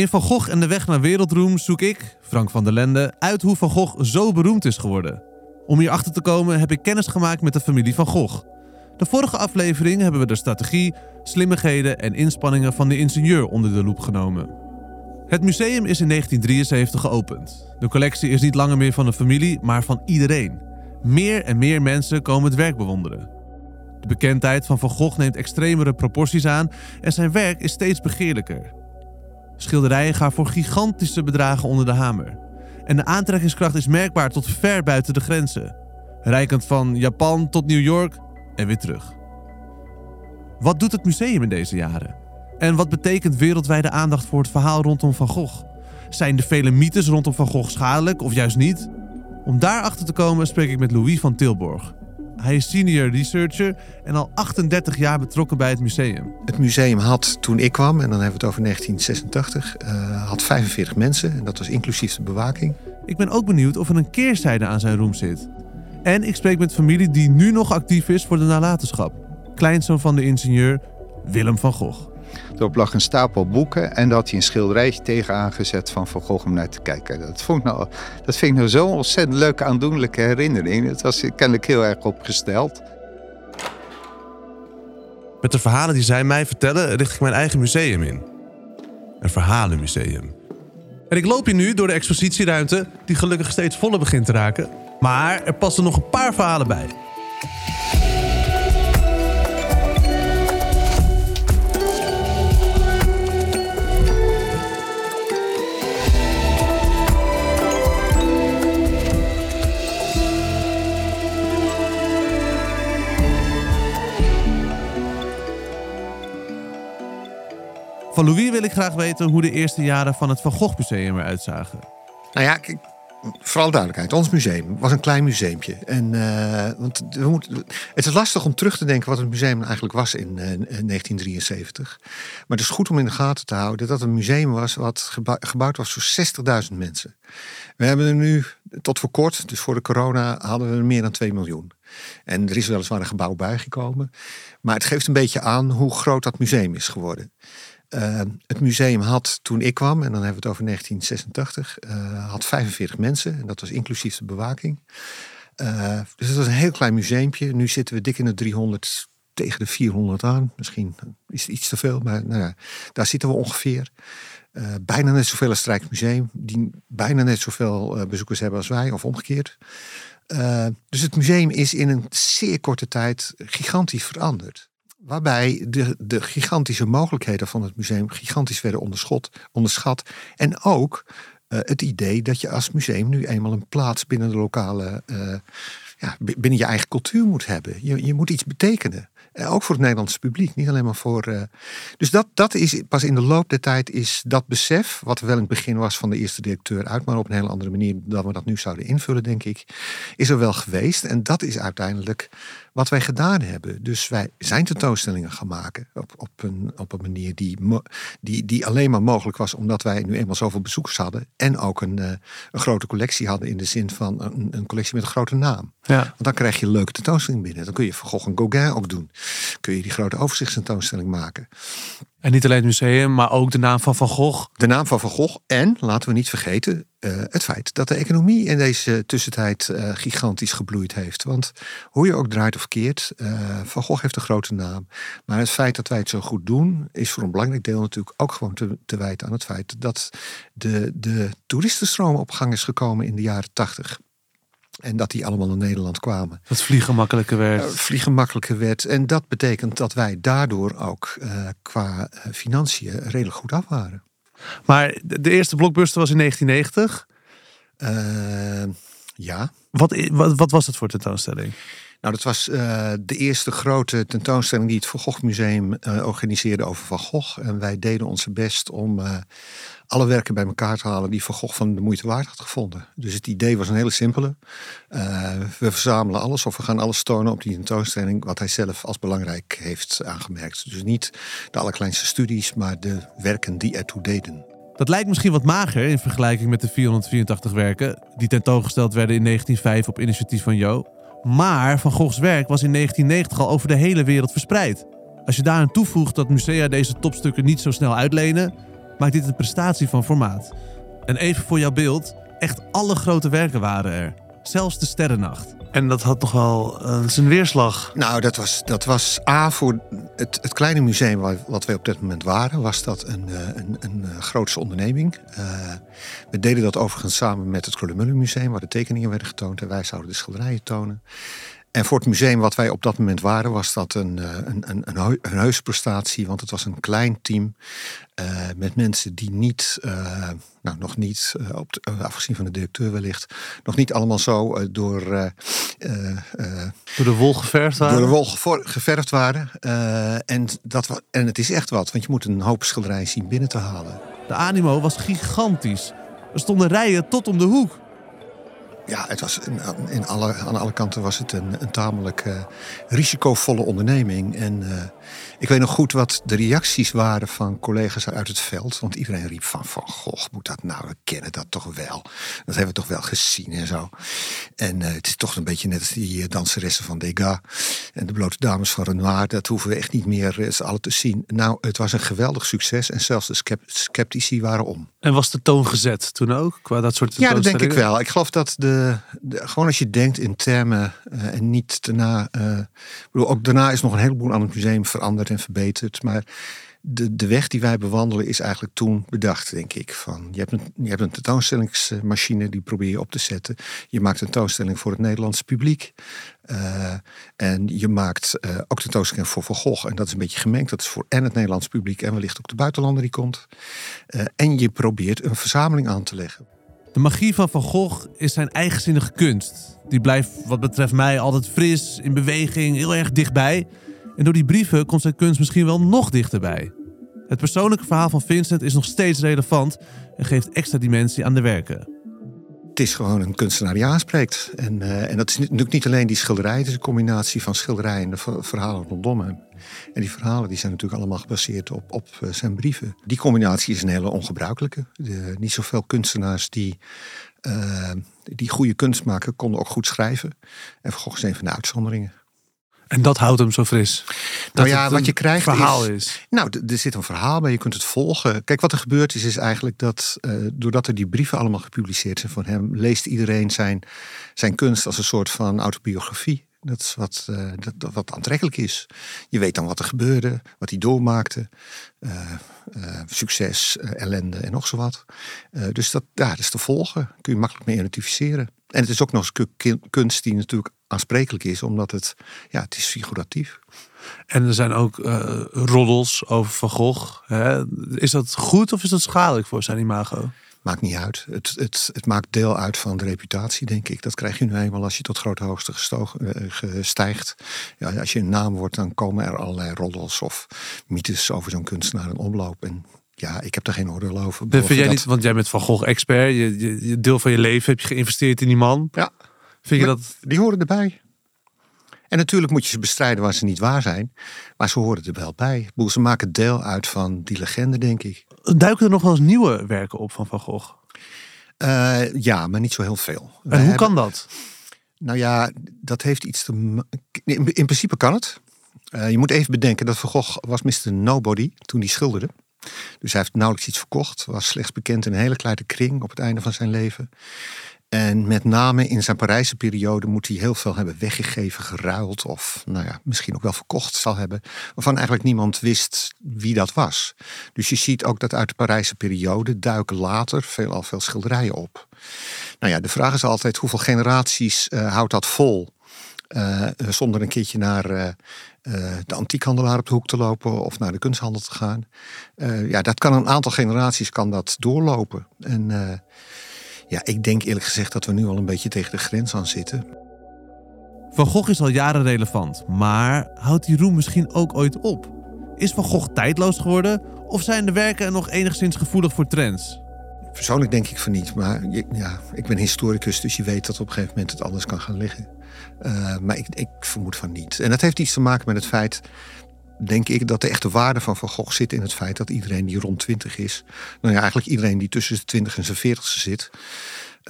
In Van Gogh en de weg naar wereldroem zoek ik, Frank van der Lende, uit hoe Van Gogh zo beroemd is geworden. Om hier achter te komen heb ik kennis gemaakt met de familie Van Gogh. De vorige aflevering hebben we de strategie, slimmigheden en inspanningen van de ingenieur onder de loep genomen. Het museum is in 1973 geopend. De collectie is niet langer meer van de familie, maar van iedereen. Meer en meer mensen komen het werk bewonderen. De bekendheid van Van Gogh neemt extremere proporties aan en zijn werk is steeds begeerlijker. Schilderijen gaan voor gigantische bedragen onder de hamer. En de aantrekkingskracht is merkbaar tot ver buiten de grenzen. Rijkend van Japan tot New York en weer terug. Wat doet het museum in deze jaren? En wat betekent wereldwijde aandacht voor het verhaal rondom Van Gogh? Zijn de vele mythes rondom Van Gogh schadelijk of juist niet? Om daarachter te komen spreek ik met Louis van Tilborg. Hij is senior researcher en al 38 jaar betrokken bij het museum. Het museum had toen ik kwam, en dan hebben we het over 1986, uh, had 45 mensen. En dat was inclusief de bewaking. Ik ben ook benieuwd of er een keerzijde aan zijn roem zit. En ik spreek met familie die nu nog actief is voor de nalatenschap. Kleinzoon van de ingenieur Willem van Gogh. Erop lag een stapel boeken en dat had hij een schilderijtje tegen aangezet van Van Gogh om naar te kijken. Dat, vond ik nou, dat vind ik nou zo'n ontzettend leuke aandoenlijke herinnering. Het was kennelijk heel erg opgesteld. Met de verhalen die zij mij vertellen, richt ik mijn eigen museum in. Een verhalenmuseum. En ik loop hier nu door de expositieruimte, die gelukkig steeds voller begint te raken. Maar er passen nog een paar verhalen bij. Van Louis wil ik graag weten hoe de eerste jaren van het Van Gogh Museum eruit zagen. Nou ja, vooral duidelijkheid. Ons museum was een klein museumpje. En, uh, want we moeten, het is lastig om terug te denken wat het museum eigenlijk was in uh, 1973. Maar het is goed om in de gaten te houden dat het een museum was wat gebouw, gebouwd was voor 60.000 mensen. We hebben er nu tot voor kort, dus voor de corona, hadden we er meer dan 2 miljoen. En er is weliswaar een gebouw bijgekomen. Maar het geeft een beetje aan hoe groot dat museum is geworden. Uh, het museum had toen ik kwam, en dan hebben we het over 1986, uh, had 45 mensen. En dat was inclusief de bewaking. Uh, dus het was een heel klein museumpje. Nu zitten we dik in de 300, tegen de 400 aan. Misschien is het iets te veel, maar nou ja, daar zitten we ongeveer. bijna net zoveel als het Rijksmuseum, die bijna net zoveel bezoekers hebben als wij, of omgekeerd. dus het museum is in een zeer korte tijd gigantisch veranderd. Waarbij de, de gigantische mogelijkheden van het museum gigantisch werden onderschot, onderschat. En ook uh, het idee dat je als museum nu eenmaal een plaats binnen de lokale, uh, ja, binnen je eigen cultuur moet hebben. Je, je moet iets betekenen. Uh, ook voor het Nederlandse publiek, niet alleen maar voor. dus dat, dat is pas in de loop der tijd is dat besef, wat wel in het begin was van de eerste directeur uit, maar op een hele andere manier dan we dat nu zouden invullen, denk ik, is er wel geweest. En dat is uiteindelijk wat wij gedaan hebben. Dus wij zijn tentoonstellingen gaan maken op, op, een, op een manier die, die, die alleen maar mogelijk was omdat wij nu eenmaal zoveel bezoekers hadden. En ook een, uh, een grote collectie hadden in de zin van een, een collectie met een grote naam. Ja. Want dan krijg je een leuke tentoonstelling binnen. Dan kun je Van Gogh en Gauguin ook doen. Kun je die grote overzichtstentoonstelling maken. En niet alleen het museum, maar ook de naam van Van Gogh. De naam van Van Gogh. En, laten we niet vergeten, uh, het feit dat de economie in deze tussentijd uh, gigantisch gebloeid heeft. Want hoe je ook draait of keert, uh, Van Gogh heeft een grote naam. Maar het feit dat wij het zo goed doen, is voor een belangrijk deel natuurlijk ook gewoon te, te wijten aan het feit dat de, de toeristenstroom op gang is gekomen in de jaren tachtig. En dat die allemaal naar Nederland kwamen. Dat vliegen makkelijker werd. Uh, vliegen makkelijker werd. En dat betekent dat wij daardoor ook uh, qua uh, financiën redelijk goed af waren. Maar de eerste blockbuster was in 1990. ja. Wat, wat, wat was het voor tentoonstelling? Nou, dat was uh, de eerste grote tentoonstelling die het Van Gogh Museum uh, organiseerde over Van Gogh. En wij deden onze best om uh, alle werken bij elkaar te halen die Van Gogh van de moeite waard had gevonden. Dus het idee was een hele simpele. we verzamelen alles of we gaan alles tonen op die tentoonstelling wat hij zelf als belangrijk heeft aangemerkt. Dus niet de allerkleinste studies, maar de werken die ertoe deden. Dat lijkt misschien wat mager in vergelijking met de 484 werken die tentoongesteld werden in 1905 op initiatief van Jo. Maar Van Goghs werk was in 1990 al over de hele wereld verspreid. Als je daaraan toevoegt dat musea deze topstukken niet zo snel uitlenen, maakt dit een prestatie van formaat. En even voor jouw beeld, echt alle grote werken waren er. Zelfs de Sterrennacht. En dat had nog wel uh, zijn weerslag. Nou, dat was, dat was A voor het, het kleine museum waar, wat wij op dat moment waren, was dat een, uh, een, een grootse onderneming. we deden dat overigens samen met het Krullenmullen Museum, waar de tekeningen werden getoond en wij zouden de schilderijen tonen. En voor het museum wat wij op dat moment waren, was dat een, een, een, een, een heuse prestatie. Want het was een klein team uh, met mensen die niet, uh, nou nog niet, uh, op de, afgezien van de directeur wellicht, nog niet allemaal zo door, door de wol geverfd waren. Door de wol geverfd waren. en, dat, en het is echt wat, want je moet een hoop schilderijen zien binnen te halen. De animo was gigantisch. Er stonden rijen tot om de hoek. Ja, het was in alle, aan alle kanten was het een, tamelijk uh, risicovolle onderneming. En uh, ik weet nog goed wat de reacties waren van collega's uit het veld. Want iedereen riep van, van goh, moet dat nou, we kennen dat toch wel. Dat hebben we toch wel gezien en zo. En uh, het is toch een beetje net als die danseressen van Degas. En de blote dames van Renoir. Dat hoeven we echt niet meer z'n allen te zien. Nou, het was een geweldig succes. En zelfs de sceptici waren om. En was de toon gezet toen ook? Qua dat soort Ja, dat denk ik wel. Ik geloof dat de, de gewoon als je denkt in termen uh, en niet daarna... Uh, bedoel, ook daarna is nog een heleboel aan het museum veranderd en verbeterd. Maar de, de weg die wij bewandelen is eigenlijk toen bedacht, denk ik. Van, je, hebt een, je hebt een tentoonstellingsmachine, die probeer je op te zetten. Je maakt een tentoonstelling voor het Nederlandse publiek. Uh, en je maakt uh, ook tentoonstelling voor Van Gogh. En dat is een beetje gemengd. Dat is voor en het Nederlandse publiek en wellicht ook de buitenlander die komt. Uh, en je probeert een verzameling aan te leggen. De magie van Van Gogh is zijn eigenzinnige kunst. Die blijft wat betreft mij altijd fris, in beweging, heel erg dichtbij. En door die brieven komt zijn kunst misschien wel nog dichterbij. Het persoonlijke verhaal van Vincent is nog steeds relevant en geeft extra dimensie aan de werken. Het is gewoon een kunstenaar die aanspreekt. En, uh, en dat is natuurlijk niet alleen die schilderij, het is een combinatie van schilderij en de verhalen rondom hem. En die verhalen die zijn natuurlijk allemaal gebaseerd op, op uh, zijn brieven. Die combinatie is een hele ongebruikelijke. De, niet zoveel kunstenaars die, uh, die goede kunst maken, konden ook goed schrijven. En Van Gogh is een van de uitzonderingen. En dat houdt hem zo fris. nou ja, wat je krijgt verhaal is, is. Nou, er zit een verhaal bij, je kunt het volgen. Kijk, wat er gebeurd is, is eigenlijk dat uh, doordat er die brieven allemaal gepubliceerd zijn van hem, leest iedereen zijn, zijn kunst als een soort van autobiografie. Dat is wat, uh, dat, wat aantrekkelijk is. Je weet dan wat er gebeurde, wat hij doormaakte. Uh, succes, ellende en nog zo wat. dus dat, ja, dat is te volgen. Kun je makkelijk mee identificeren. En het is ook nog eens kunst die natuurlijk aansprekelijk is, omdat het, ja, het is figuratief. En er zijn ook roddels over Van Gogh. Hè? Is dat goed of is dat schadelijk voor zijn imago? Maakt niet uit. Het, het, het maakt deel uit van de reputatie, denk ik. Dat krijg je nu eenmaal als je tot grote hoogte uh, stijgt. Ja, als je een naam wordt, dan komen er allerlei roddels of mythes over zo'n kunstenaar in omloop. En ja, ik heb daar geen oordeel over. Dat vind jij niet, want jij bent Van Gogh-expert. Je, je, je, deel van je leven heb je geïnvesteerd in die man. Ja. Vind je dat... Die horen erbij. En natuurlijk moet je ze bestrijden waar ze niet waar zijn. Maar ze horen er wel bij. Ze maken deel uit van die legende, denk ik. Duiken er nog wel eens nieuwe werken op van Van Gogh? Uh, ja, maar niet zo heel veel. En Wij hoe hebben... kan dat? Nou ja, dat heeft iets te... In, in principe kan het. Uh, je moet even bedenken dat Van Gogh was Mr. Nobody toen hij schilderde. Dus hij heeft nauwelijks iets verkocht. Was slechts bekend in een hele kleine kring op het einde van zijn leven. En met name in zijn Parijse periode moet hij heel veel hebben weggegeven, geruild of nou ja, misschien ook wel verkocht zal hebben, waarvan eigenlijk niemand wist wie dat was. Dus je ziet ook dat uit de Parijse periode duiken later veelal veel schilderijen op. Nou ja, de vraag is altijd hoeveel generaties uh, houdt dat vol? Uh, zonder een keertje naar de antiekhandelaar op de hoek te lopen of naar de kunsthandel te gaan. ja, dat kan een aantal generaties kan dat doorlopen. En ja, ik denk eerlijk gezegd dat we nu al een beetje tegen de grens aan zitten. Van Gogh is al jaren relevant, maar houdt die roem misschien ook ooit op? Is Van Gogh tijdloos geworden of zijn de werken nog enigszins gevoelig voor trends? Persoonlijk denk ik van niet, maar ja, ik ben historicus, dus je weet dat op een gegeven moment het anders kan gaan liggen. Uh, maar ik, ik vermoed van niet. En dat heeft iets te maken met het feit denk ik dat de echte waarde van Van Gogh zit in het feit dat iedereen die rond 20 is, nou ja, eigenlijk iedereen die tussen de 20 en zijn 40 zit,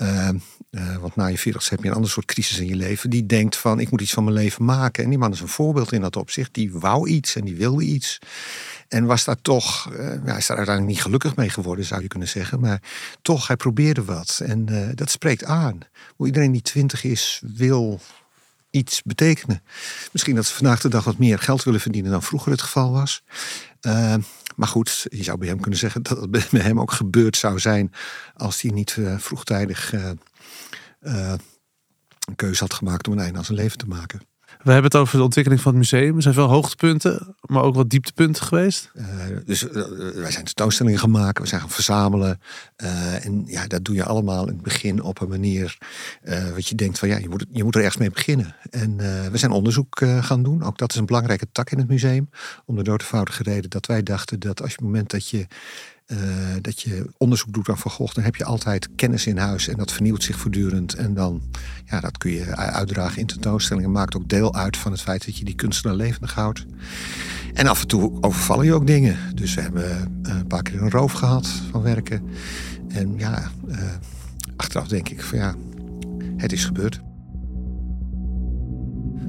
uh, uh, want na je 40 heb je een ander soort crisis in je leven, die denkt van ik moet iets van mijn leven maken. En die man is een voorbeeld in dat opzicht. Die wou iets en die wilde iets. En was daar toch, uh, hij is daar uiteindelijk niet gelukkig mee geworden, zou je kunnen zeggen. Maar toch, hij probeerde wat. En uh, dat spreekt aan. Hoe iedereen die twintig is, wil iets betekenen. Misschien dat ze vandaag de dag wat meer geld willen verdienen dan vroeger het geval was. Uh, maar goed, je zou bij hem kunnen zeggen dat het bij hem ook gebeurd zou zijn als hij niet uh, vroegtijdig uh, een keuze had gemaakt om een einde aan zijn leven te maken. We hebben het over de ontwikkeling van het museum. Er zijn veel hoogtepunten, maar ook wat dieptepunten geweest. Uh, dus uh, wij zijn tentoonstellingen maken, we zijn gaan verzamelen. Uh, en ja, dat doe je allemaal in het begin op een manier wat je denkt van ja, je moet, je moet er ergens mee beginnen. En we zijn onderzoek gaan doen. Ook dat is een belangrijke tak in het museum. Om de doodvoudige reden dat wij dachten dat als je het moment dat je uh, dat je onderzoek doet aan Van Gogh, dan heb je altijd kennis in huis en dat vernieuwt zich voortdurend. En dan, ja, dat kun je uitdragen in tentoonstellingen. Maakt ook deel uit van het feit dat je die kunstenaar levendig houdt. En af en toe overvallen je ook dingen. Dus we hebben uh, een paar keer een roof gehad van werken. En ja, uh, achteraf denk ik van ja, het is gebeurd.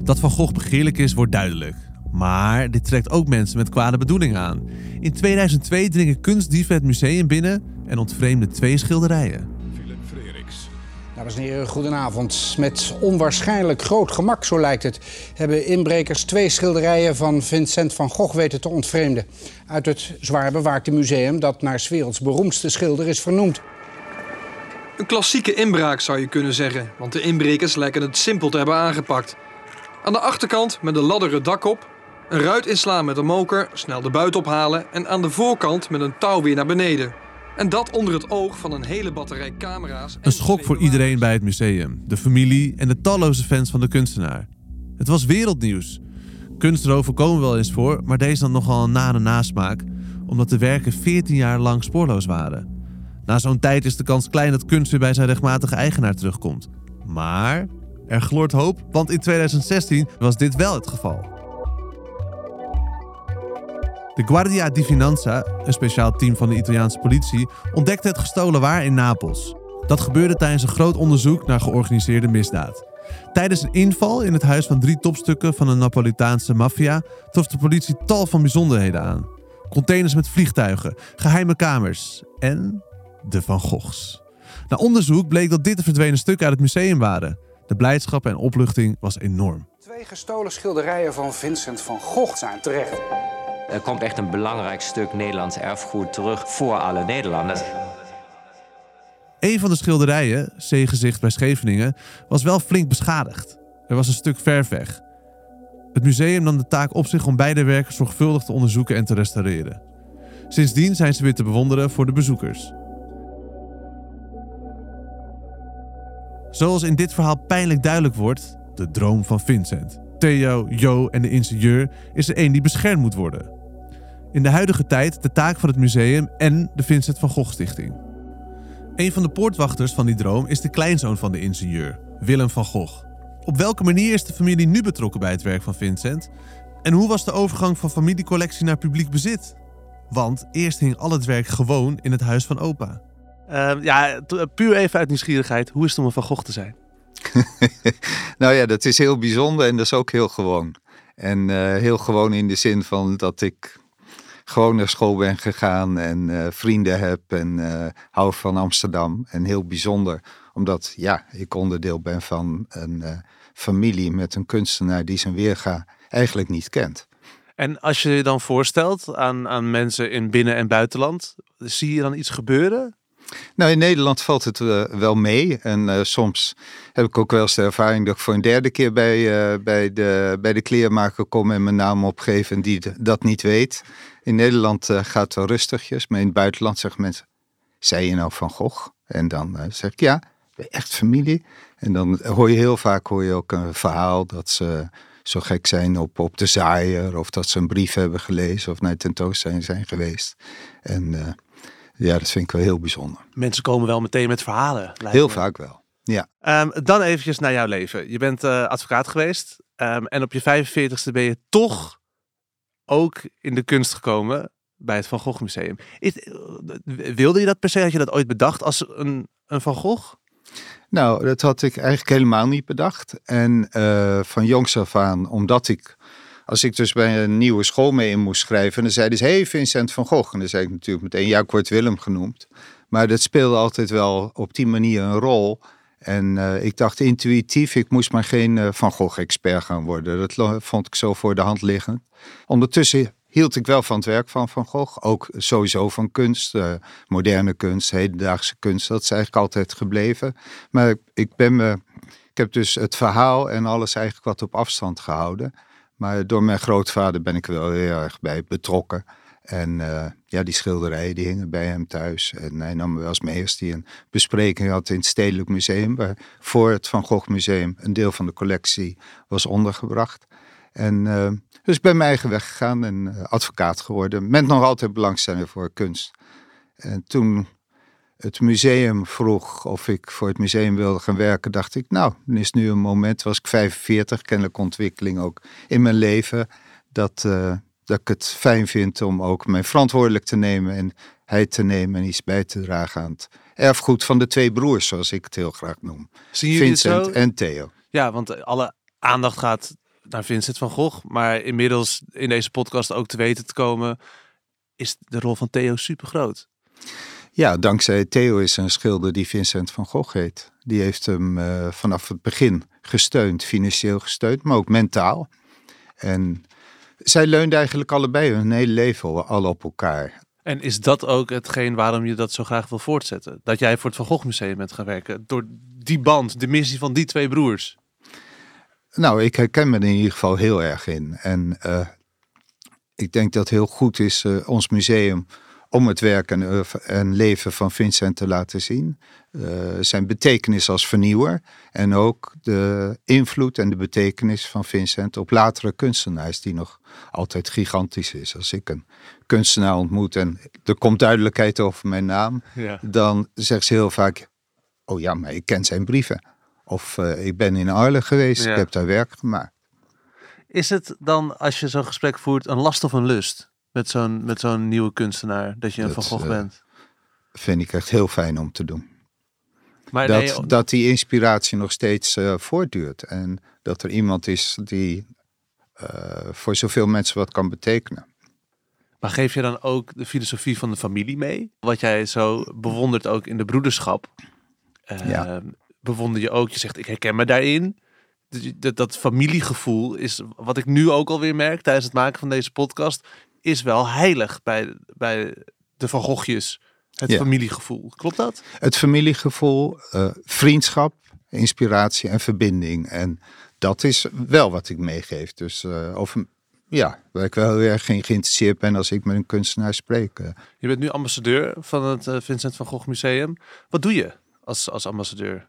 Dat Van Gogh begeerlijk is, wordt duidelijk. Maar dit trekt ook mensen met kwade bedoelingen aan. In 2002 dringen kunstdieven het museum binnen en ontvreemden twee schilderijen. Philip Freriks. Dames en heren, goedenavond. Met onwaarschijnlijk groot gemak, zo lijkt het, hebben inbrekers twee schilderijen van Vincent van Gogh weten te ontvreemden. Uit het zwaar bewaakte museum dat naar 's werelds beroemdste schilder is vernoemd. Een klassieke inbraak zou je kunnen zeggen, want de inbrekers lijken het simpel te hebben aangepakt. Aan de achterkant met een ladder het dak op, een ruit inslaan met een moker, snel de buit ophalen en aan de voorkant met een touw weer naar beneden. En dat onder het oog van een hele batterij camera's. Een schok voor iedereen bij het museum, de familie en de talloze fans van de kunstenaar. Het was wereldnieuws. Kunstroven komen wel eens voor, maar deze dan nogal een nare nasmaak, omdat de werken 14 jaar lang spoorloos waren. Na zo'n tijd is de kans klein dat kunst weer bij zijn rechtmatige eigenaar terugkomt. Maar er gloort hoop, want in 2016 was dit wel het geval. De Guardia di Finanza, een speciaal team van de Italiaanse politie, ontdekte het gestolen waar in Napels. Dat gebeurde tijdens een groot onderzoek naar georganiseerde misdaad. Tijdens een inval in het huis van drie topstukken van de Napolitaanse maffia trof de politie tal van bijzonderheden aan. Containers met vliegtuigen, geheime kamers en de Van Goghs. Na onderzoek bleek dat dit de verdwenen stukken uit het museum waren. De blijdschap en opluchting was enorm. Twee gestolen schilderijen van Vincent van Gogh zijn terecht. Er komt echt een belangrijk stuk Nederlands erfgoed terug voor alle Nederlanders. Een van de schilderijen, Zeegezicht bij Scheveningen, was wel flink beschadigd. Er was een stuk verf weg. Het museum nam de taak op zich om beide werken zorgvuldig te onderzoeken en te restaureren. Sindsdien zijn ze weer te bewonderen voor de bezoekers. Zoals in dit verhaal pijnlijk duidelijk wordt, de droom van Vincent. Theo, Jo en de ingenieur is er één die beschermd moet worden. In de huidige tijd de taak van het museum en de Vincent van Gogh Stichting. Een van de poortwachters van die droom is de kleinzoon van de ingenieur, Willem van Gogh. Op welke manier is de familie nu betrokken bij het werk van Vincent? En hoe was de overgang van familiecollectie naar publiek bezit? Want eerst hing al het werk gewoon in het huis van opa. Uh, ja, puur even uit nieuwsgierigheid. Hoe is het om een Van Gogh te zijn? nou ja, dat is heel bijzonder en dat is ook heel gewoon. En uh, heel gewoon in de zin van dat ik gewoon naar school ben gegaan en uh, vrienden heb en uh, hou van Amsterdam. En heel bijzonder, omdat ja, ik onderdeel ben van een familie met een kunstenaar die zijn weerga eigenlijk niet kent. En als je je dan voorstelt aan, aan mensen in binnen- en buitenland, zie je dan iets gebeuren? Nou, in Nederland valt het uh, wel mee. En uh, soms heb ik ook wel eens de ervaring dat ik voor een derde keer bij, uh, bij, de, bij de kleermaker kom en mijn naam opgeef en die dat niet weet. In Nederland gaat het rustigjes, maar in het buitenland zeggen mensen, zei je nou Van Gogh? En dan zeg ik, ja, echt familie. En dan hoor je heel vaak hoor je ook een verhaal dat ze zo gek zijn op, op de zaaier. Of dat ze een brief hebben gelezen of naar tentoonstelling zijn geweest. En ja, dat vind ik wel heel bijzonder. Mensen komen wel meteen met verhalen. Heel me. vaak wel, ja. Um, dan eventjes naar jouw leven. Je bent uh, advocaat geweest um, en op je 45ste ben je toch ook in de kunst gekomen bij het Van Gogh Museum. Is, wilde je dat per se? Had je dat ooit bedacht als een, een Van Gogh? Nou, dat had ik eigenlijk helemaal niet bedacht. En uh, van jongs af aan, omdat ik als ik dus bij een nieuwe school mee in moest schrijven, dan zeiden ze, hey Vincent van Gogh. En dan zei ik natuurlijk meteen, ja, ik word Willem genoemd. Maar dat speelde altijd wel op die manier een rol. En uh, ik dacht intuïtief, ik moest maar geen uh, Van Gogh-expert gaan worden. Dat vond ik zo voor de hand liggend. Ondertussen hield ik wel van het werk van Van Gogh. Ook sowieso van kunst, uh, moderne kunst, hedendaagse kunst. Dat is eigenlijk altijd gebleven. Maar ik ben me, ik heb dus het verhaal en alles eigenlijk wat op afstand gehouden. Maar door mijn grootvader ben ik wel heel erg bij betrokken. En uh, ja, die schilderijen die hingen bij hem thuis. En hij nam me wel eens mee als een bespreking had in het Stedelijk Museum. Waar voor het Van Gogh Museum een deel van de collectie was ondergebracht. En uh, dus ik ben mijn eigen weg gegaan en uh, advocaat geworden. Met nog altijd belangstelling voor kunst. En toen het museum vroeg of ik voor het museum wilde gaan werken, dacht ik, nou, dan is nu een moment, was ik 45, kennelijk ontwikkeling ook in mijn leven, dat, uh, dat ik het fijn vind om ook mijn verantwoordelijk te nemen en hij te nemen en iets bij te dragen aan het erfgoed van de twee broers, zoals ik het heel graag noem. Zien Vincent en Theo. Ja, want alle aandacht gaat naar Vincent van Gogh. Maar inmiddels in deze podcast ook te weten te komen, is de rol van Theo super groot. Ja, dankzij Theo is een schilder die Vincent van Gogh heet. Die heeft hem uh, vanaf het begin gesteund, financieel gesteund, maar ook mentaal. En zij leunden eigenlijk allebei hun hele leven al op elkaar. En is dat ook hetgeen waarom je dat zo graag wil voortzetten? Dat jij voor het Van Gogh Museum bent gaan werken? Door die band, de missie van die twee broers? Nou, ik herken me er in ieder geval heel erg in. En uh, ik denk dat het heel goed is, uh, ons museum, om het werk en, en, leven van Vincent te laten zien. Uh, zijn betekenis als vernieuwer. En ook de invloed en de betekenis van Vincent op latere kunstenaars, die nog altijd gigantisch is. Als ik een kunstenaar ontmoet en er komt duidelijkheid over mijn naam, ja. dan zegt ze heel vaak: Oh ja, maar ik ken zijn brieven. Of uh, ik ben in Arles geweest, ja. ik heb daar werk gemaakt. Is het dan, als je zo'n gesprek voert, een last of een lust met zo'n met zo'n nieuwe kunstenaar, dat je een Van Gogh uh, bent? Vind ik echt heel fijn om te doen. Maar dat, nee, dat die inspiratie nog steeds uh, voortduurt. En dat er iemand is die uh, voor zoveel mensen wat kan betekenen. Maar geef je dan ook de filosofie van de familie mee? Wat jij zo bewondert ook in de broederschap. ja bewonder je ook. Je zegt, ik herken me daarin. Dat, dat familiegevoel is, wat ik nu ook alweer merk tijdens het maken van deze podcast, is wel heilig bij, bij de Van Goghjes. Het Ja. familiegevoel. Klopt dat? Het familiegevoel, uh, vriendschap, inspiratie en verbinding. En dat is wel wat ik meegeef. Dus uh, over, ja, waar ik wel heel erg geïnteresseerd ben als ik met een kunstenaar spreek. Uh. Je bent nu ambassadeur van het Vincent van Gogh Museum. Wat doe je als, als ambassadeur?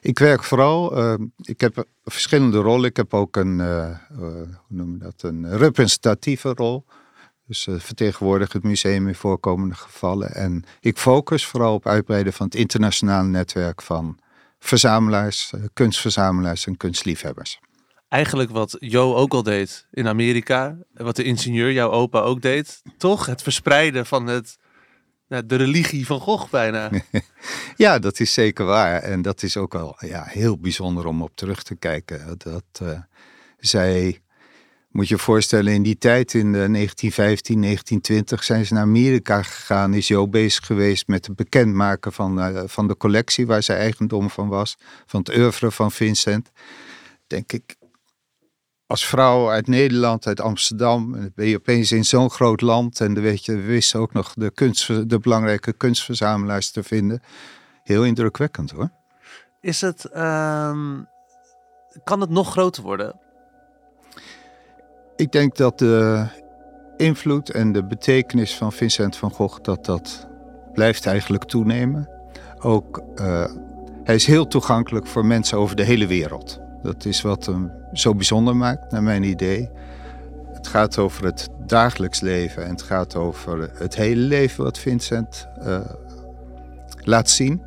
Ik werk vooral, uh, ik heb verschillende rollen. Ik heb ook een, uh, hoe noem dat, een representatieve rol. Dus uh, vertegenwoordig het museum in voorkomende gevallen. En ik focus vooral op uitbreiden van het internationale netwerk van verzamelaars, eh, kunstverzamelaars en kunstliefhebbers. Eigenlijk wat Jo ook al deed in Amerika, wat de ingenieur, jouw opa, ook deed, toch? Het verspreiden van het, de religie van Gogh bijna. ja, dat is zeker waar. En dat is ook wel ja, heel bijzonder om op terug te kijken. Dat uh, zij, moet je je voorstellen, in die tijd, in de 1915, 1920, zijn ze naar Amerika gegaan. Is Jo bezig geweest met het bekendmaken van, uh, van de collectie waar zij eigendom van was. Van het oeuvre van Vincent. Denk ik, als vrouw uit Nederland, uit Amsterdam, en ben je opeens in zo'n groot land. En dan weet je, we wisten ook nog de, kunst, de belangrijke kunstverzamelaars te vinden. Heel indrukwekkend hoor. Is het, um, kan het nog groter worden? Ik denk dat de invloed en de betekenis van Vincent van Gogh, dat dat blijft eigenlijk toenemen. Ook, uh, hij is heel toegankelijk voor mensen over de hele wereld. Dat is wat hem zo bijzonder maakt, naar mijn idee. Het gaat over het dagelijks leven en het gaat over het hele leven wat Vincent uh, laat zien.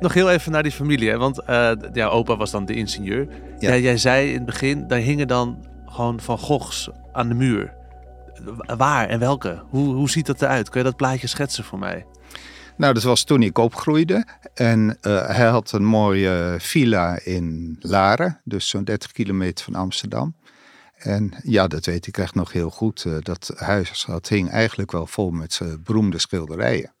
Nog heel even naar die familie, hè? want uh, ja, opa was dan de ingenieur. Ja. Ja, jij zei in het begin, daar hingen dan gewoon Van Goghs aan de muur. Waar en welke? Hoe, hoe ziet dat eruit? Kun je dat plaatje schetsen voor mij? Nou, dat was toen ik opgroeide. En uh, hij had een mooie villa in Laren, dus zo'n 30 kilometer van Amsterdam. En ja, dat weet ik echt nog heel goed. Uh, dat huis dat hing eigenlijk wel vol met uh, beroemde schilderijen.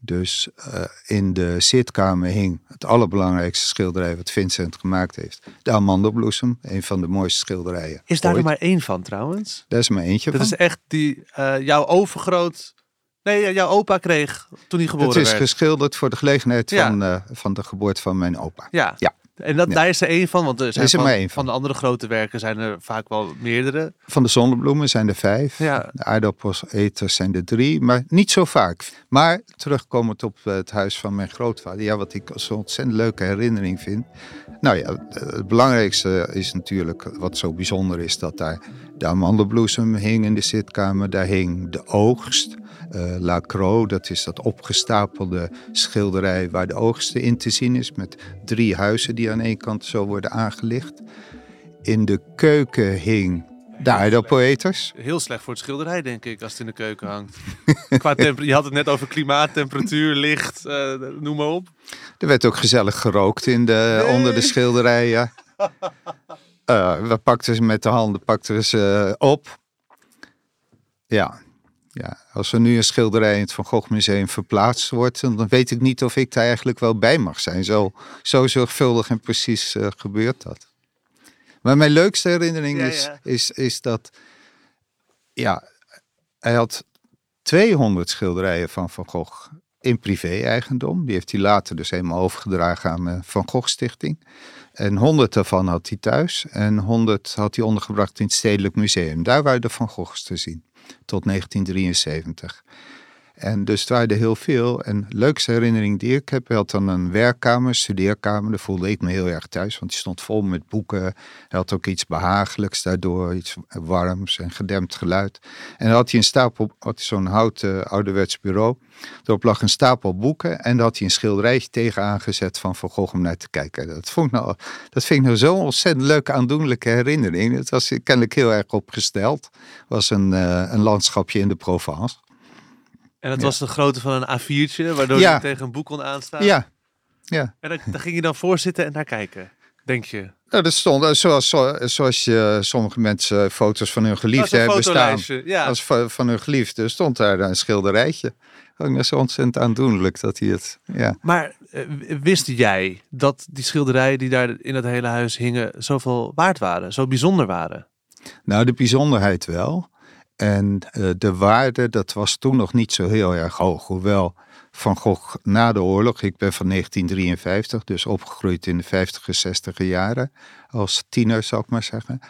Dus uh, in de zitkamer hing het allerbelangrijkste schilderij wat Vincent gemaakt heeft. De amandelbloesem, een van de mooiste schilderijen. Is daar ooit. er maar één van trouwens? Daar is maar eentje Dat van. is echt die uh, jouw overgroot... Nee, jouw opa kreeg toen hij geboren Het is werd. geschilderd voor de gelegenheid Ja. van, uh, van de geboorte van mijn opa. Ja. Ja. En dat, Ja. daar is er één van, want er zijn er van, de andere grote werken zijn er vaak wel meerdere. Van de zonnebloemen zijn er vijf. Ja. De aardappeleters zijn er drie, maar niet zo vaak. Maar terugkomend op het huis van mijn grootvader. Ja, wat ik zo'n ontzettend leuke herinnering vind. Nou ja, het belangrijkste is natuurlijk wat zo bijzonder is dat daar de amandelbloesem hing in de zitkamer. Daar hing de oogst. Uh, La Croix, dat is dat opgestapelde schilderij waar de oogsten in te zien is. Met drie huizen die aan één kant zo worden aangelicht. In de keuken hing de aardappeleters. Heel slecht voor het schilderij, denk ik, als het in de keuken hangt. Qua je had het net over klimaat, temperatuur, licht, uh, noem maar op. Er werd ook gezellig gerookt in de, nee. onder de schilderijen. Uh, we pakten ze met de handen pakten ze op. Ja, ja, als er nu een schilderij in het Van Gogh Museum verplaatst wordt, dan weet ik niet of ik daar eigenlijk wel bij mag zijn. Zo, zo zorgvuldig en precies uh, gebeurt dat. Maar mijn leukste herinnering Ja, is, ja. Is, is dat, ja, hij had 200 schilderijen van Van Gogh in privé-eigendom. Die heeft hij later dus helemaal overgedragen aan de Van Gogh Stichting. En 100 daarvan had hij thuis en 100 had hij ondergebracht in het Stedelijk Museum. Daar waren de Van Goghs te zien tot 1973. En dus het heel veel. En de leukste herinnering die ik heb, had dan een werkkamer, studeerkamer. Daar voelde ik me heel erg thuis, want die stond vol met boeken. Hij had ook iets behagelijks daardoor, iets warms en gedempt geluid. En dan had hij een stapel, had zo'n houten ouderwets bureau. Daarop lag een stapel boeken en daar had hij een schilderijtje tegen aangezet van Van Gogh om naar te kijken. Dat, vond ik nou, dat vind ik nou zo'n ontzettend leuke, aandoenlijke herinnering. Het was kennelijk heel erg opgesteld. Was een, uh, een landschapje in de Provence. En dat Ja. was de grootte van een A4'tje, waardoor Ja. je tegen een boek kon aanstaan. Ja, ja. En daar, ging je dan voor zitten en naar kijken, denk je. Nou, dat stond, eh, zoals, zo- zoals je sommige mensen foto's van hun geliefde hebben staan. ja. Als van, hun geliefde stond daar een schilderijtje. Ook dat zo ontzettend aandoenlijk dat hij het, ja. Maar eh, wist jij dat die schilderijen die daar in dat hele huis hingen zoveel waard waren, zo bijzonder waren? Nou, de bijzonderheid wel. En eh, de waarde, dat was toen nog niet zo heel erg hoog. Hoewel Van Gogh na de oorlog, ik ben van 1953, dus opgegroeid in de 50er, 60er jaren. Als tiener, zou ik maar zeggen.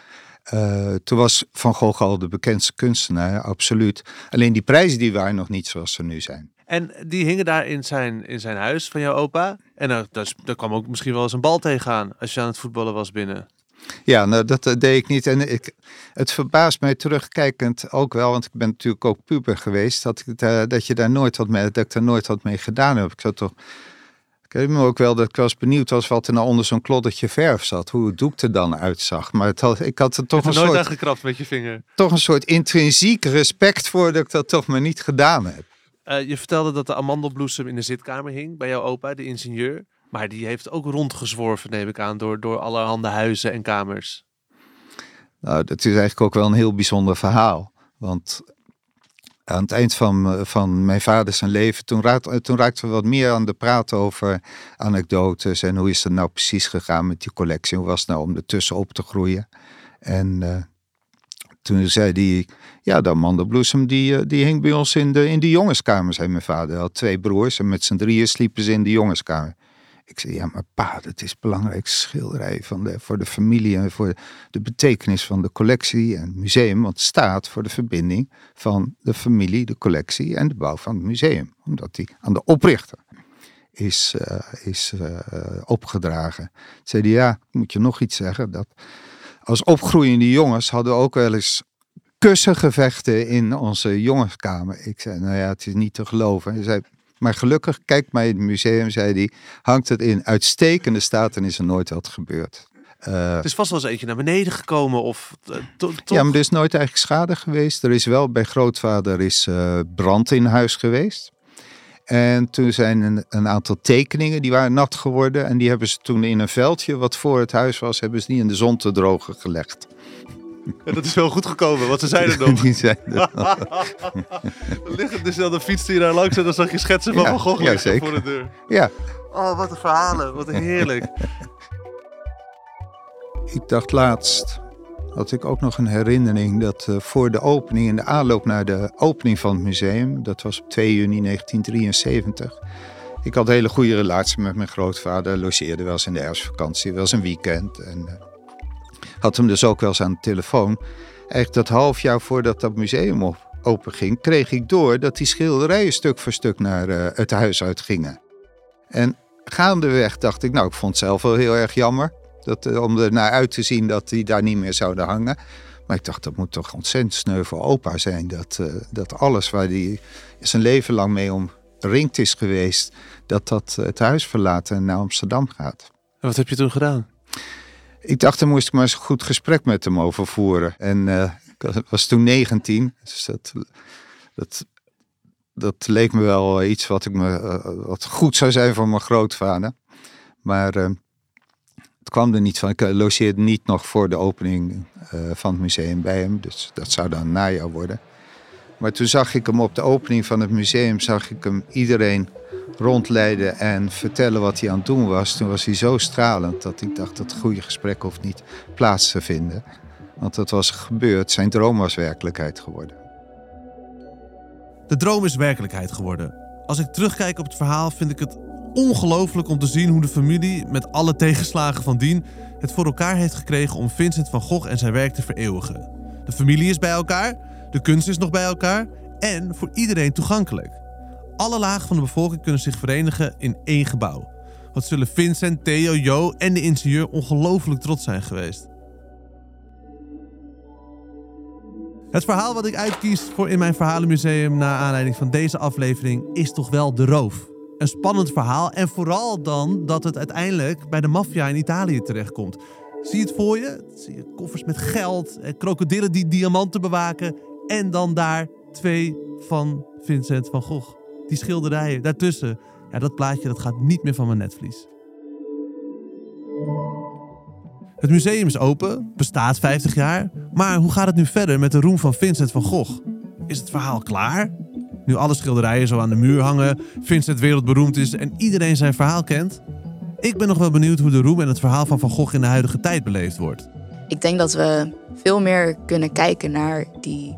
Eh, toen was Van Gogh al de bekendste kunstenaar, absoluut. Alleen die prijzen die waren nog niet zoals ze nu zijn. En die hingen daar in zijn, in zijn huis van jouw opa. En daar, daar, daar kwam ook misschien wel eens een bal tegenaan als je aan het voetballen was binnen. Ja, nou, dat eh, deed ik niet. En ik, het verbaast mij terugkijkend ook wel, want ik ben natuurlijk ook puber geweest, dat, ik, eh, dat, je daar nooit wat mee, dat ik daar nooit wat mee gedaan heb. Ik zat toch. Ik herinner me ook wel dat ik was benieuwd was wat er nou onder zo'n kloddertje verf zat, hoe het doek er dan uitzag. Maar het had, ik had er toch Toch een, nooit soort, aangekrapt met je vinger. toch een soort intrinsiek respect voor dat ik dat toch maar niet gedaan heb. Eh, je vertelde dat de amandelbloesem in de zitkamer hing bij jouw opa, de ingenieur. Maar die heeft ook rondgezworven, neem ik aan, door, door allerhande huizen en kamers. Nou, dat is eigenlijk ook wel een heel bijzonder verhaal. Want aan het eind van, eh, van mijn vader zijn leven, toen, raad, toen raakten we wat meer aan de praat over anekdotes en hoe is het nou precies gegaan met die collectie. Hoe was het nou om ertussen op te groeien? En eh, toen zei hij, ja, de amandelbloesem die, eh, die hing bij ons in de, in de jongenskamer, zei mijn vader. Hij had twee broers en met z'n drieën sliepen ze in de jongenskamer. Ik zei, ja, maar pa, dat is het belangrijkste schilderij van de, voor de familie en voor de betekenis van de collectie en het museum. Want het staat voor de verbinding van de familie, de collectie en de bouw van het museum. Omdat die aan de oprichter is, eh, is eh, opgedragen. Zei hij, ja, moet je nog iets zeggen? Dat als opgroeiende jongens hadden we ook wel eens kussengevechten in onze jongenskamer. Ik zei, nou ja, het is niet te geloven. Hij zei, maar gelukkig, kijk maar in het museum, zei hij, hangt het in uitstekende staat en is er nooit wat gebeurd. Eh, Het is vast wel eens eentje naar beneden gekomen of eh, to- toch? ja, maar er is nooit eigenlijk schade geweest. Er is wel bij grootvader is eh, brand in huis geweest. En toen zijn een, een aantal tekeningen, die waren nat geworden. En die hebben ze toen in een veldje wat voor het huis was, hebben ze die in de zon te drogen gelegd. En dat is wel goed gekomen, want ze zeiden nog. Die zijn er. Liggen dus dan de fiets die daar langs en dan zag je schetsen van Ja, Van Gogh ja, liggen zeker. voor de deur. Ja, Oh, wat een verhalen. Wat een heerlijk. ik dacht laatst had ik ook nog een herinnering dat eh, voor de opening, in de aanloop naar de opening van het museum, dat was op 2 juni 1973. Ik had een hele goede relatie met mijn grootvader, logeerde wel eens in de herfstvakantie, wel eens een weekend. En eh, had hem dus ook wel eens aan de telefoon. Eigenlijk dat half jaar voordat dat museum op, open ging, kreeg ik door dat die schilderijen stuk voor stuk naar eh, het huis uitgingen. En gaandeweg dacht ik, nou, ik vond het zelf wel heel erg jammer. Dat, eh, om er naar uit te zien dat die daar niet meer zouden hangen. Maar ik dacht, dat moet toch ontzettend sneu voor opa zijn. Dat, eh, dat alles waar hij zijn leven lang mee omringd is geweest, dat dat het huis verlaat en naar Amsterdam gaat. En wat heb je toen gedaan? Ik dacht, daar moest ik maar eens een goed gesprek met hem over voeren. En ik was toen 19, dus dat, dat, dat leek me wel iets wat, ik me, eh, wat goed zou zijn voor mijn grootvader. Maar eh, het kwam er niet van. Ik logeerde niet nog voor de opening van het museum bij hem, dus dat zou dan najaar worden. Maar toen zag ik hem op de opening van het museum, zag ik hem iedereen rondleiden en vertellen wat hij aan het doen was. Toen was hij zo stralend dat ik dacht dat het goede gesprek hoeft niet plaats te vinden. Want dat was gebeurd, zijn droom was werkelijkheid geworden. De droom is werkelijkheid geworden. Als ik terugkijk op het verhaal vind ik het ongelooflijk om te zien hoe de familie, met alle tegenslagen van dien, het voor elkaar heeft gekregen om Vincent van Gogh en zijn werk te vereeuwigen. De familie is bij elkaar, de kunst is nog bij elkaar en voor iedereen toegankelijk. Alle lagen van de bevolking kunnen zich verenigen in één gebouw. Wat zullen Vincent, Theo, Jo en de ingenieur ongelooflijk trots zijn geweest. Het verhaal wat ik uitkies voor in mijn verhalenmuseum na aanleiding van deze aflevering is toch wel de roof. Een spannend verhaal en vooral dan dat het uiteindelijk bij de maffia in Italië terechtkomt. Zie je het voor je? Zie je koffers met geld, en krokodillen die diamanten bewaken en dan daar twee van Vincent van Gogh. Die schilderijen daartussen. Ja, dat plaatje dat gaat niet meer van mijn netvlies. Het museum is open, bestaat 50 jaar. Maar hoe gaat het nu verder met de roem van Vincent van Gogh? Is het verhaal klaar? Nu alle schilderijen zo aan de muur hangen, Vincent wereldberoemd is en iedereen zijn verhaal kent? Ik ben nog wel benieuwd hoe de roem en het verhaal van Van Gogh in de huidige tijd beleefd wordt. Ik denk dat we veel meer kunnen kijken naar die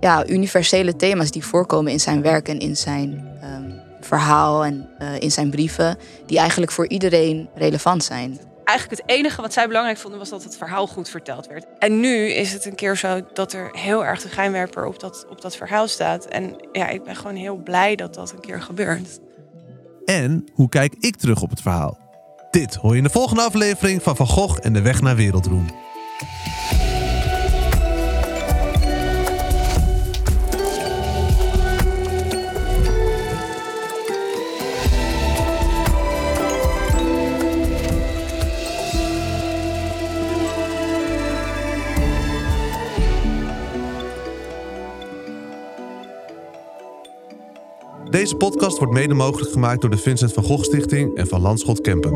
ja, universele thema's die voorkomen in zijn werk en in zijn ehm, verhaal en eh, in zijn brieven, die eigenlijk voor iedereen relevant zijn. Eigenlijk het enige wat zij belangrijk vonden was dat het verhaal goed verteld werd. En nu is het een keer zo dat er heel erg de schijnwerper op dat, op dat verhaal staat. En ja, ik ben gewoon heel blij dat dat een keer gebeurt. En hoe kijk ik terug op het verhaal? Dit hoor je in de volgende aflevering van Van Gogh en de weg naar wereldroem. Deze podcast wordt mede mogelijk gemaakt door de Vincent van Gogh Stichting en van Landschot Kempen.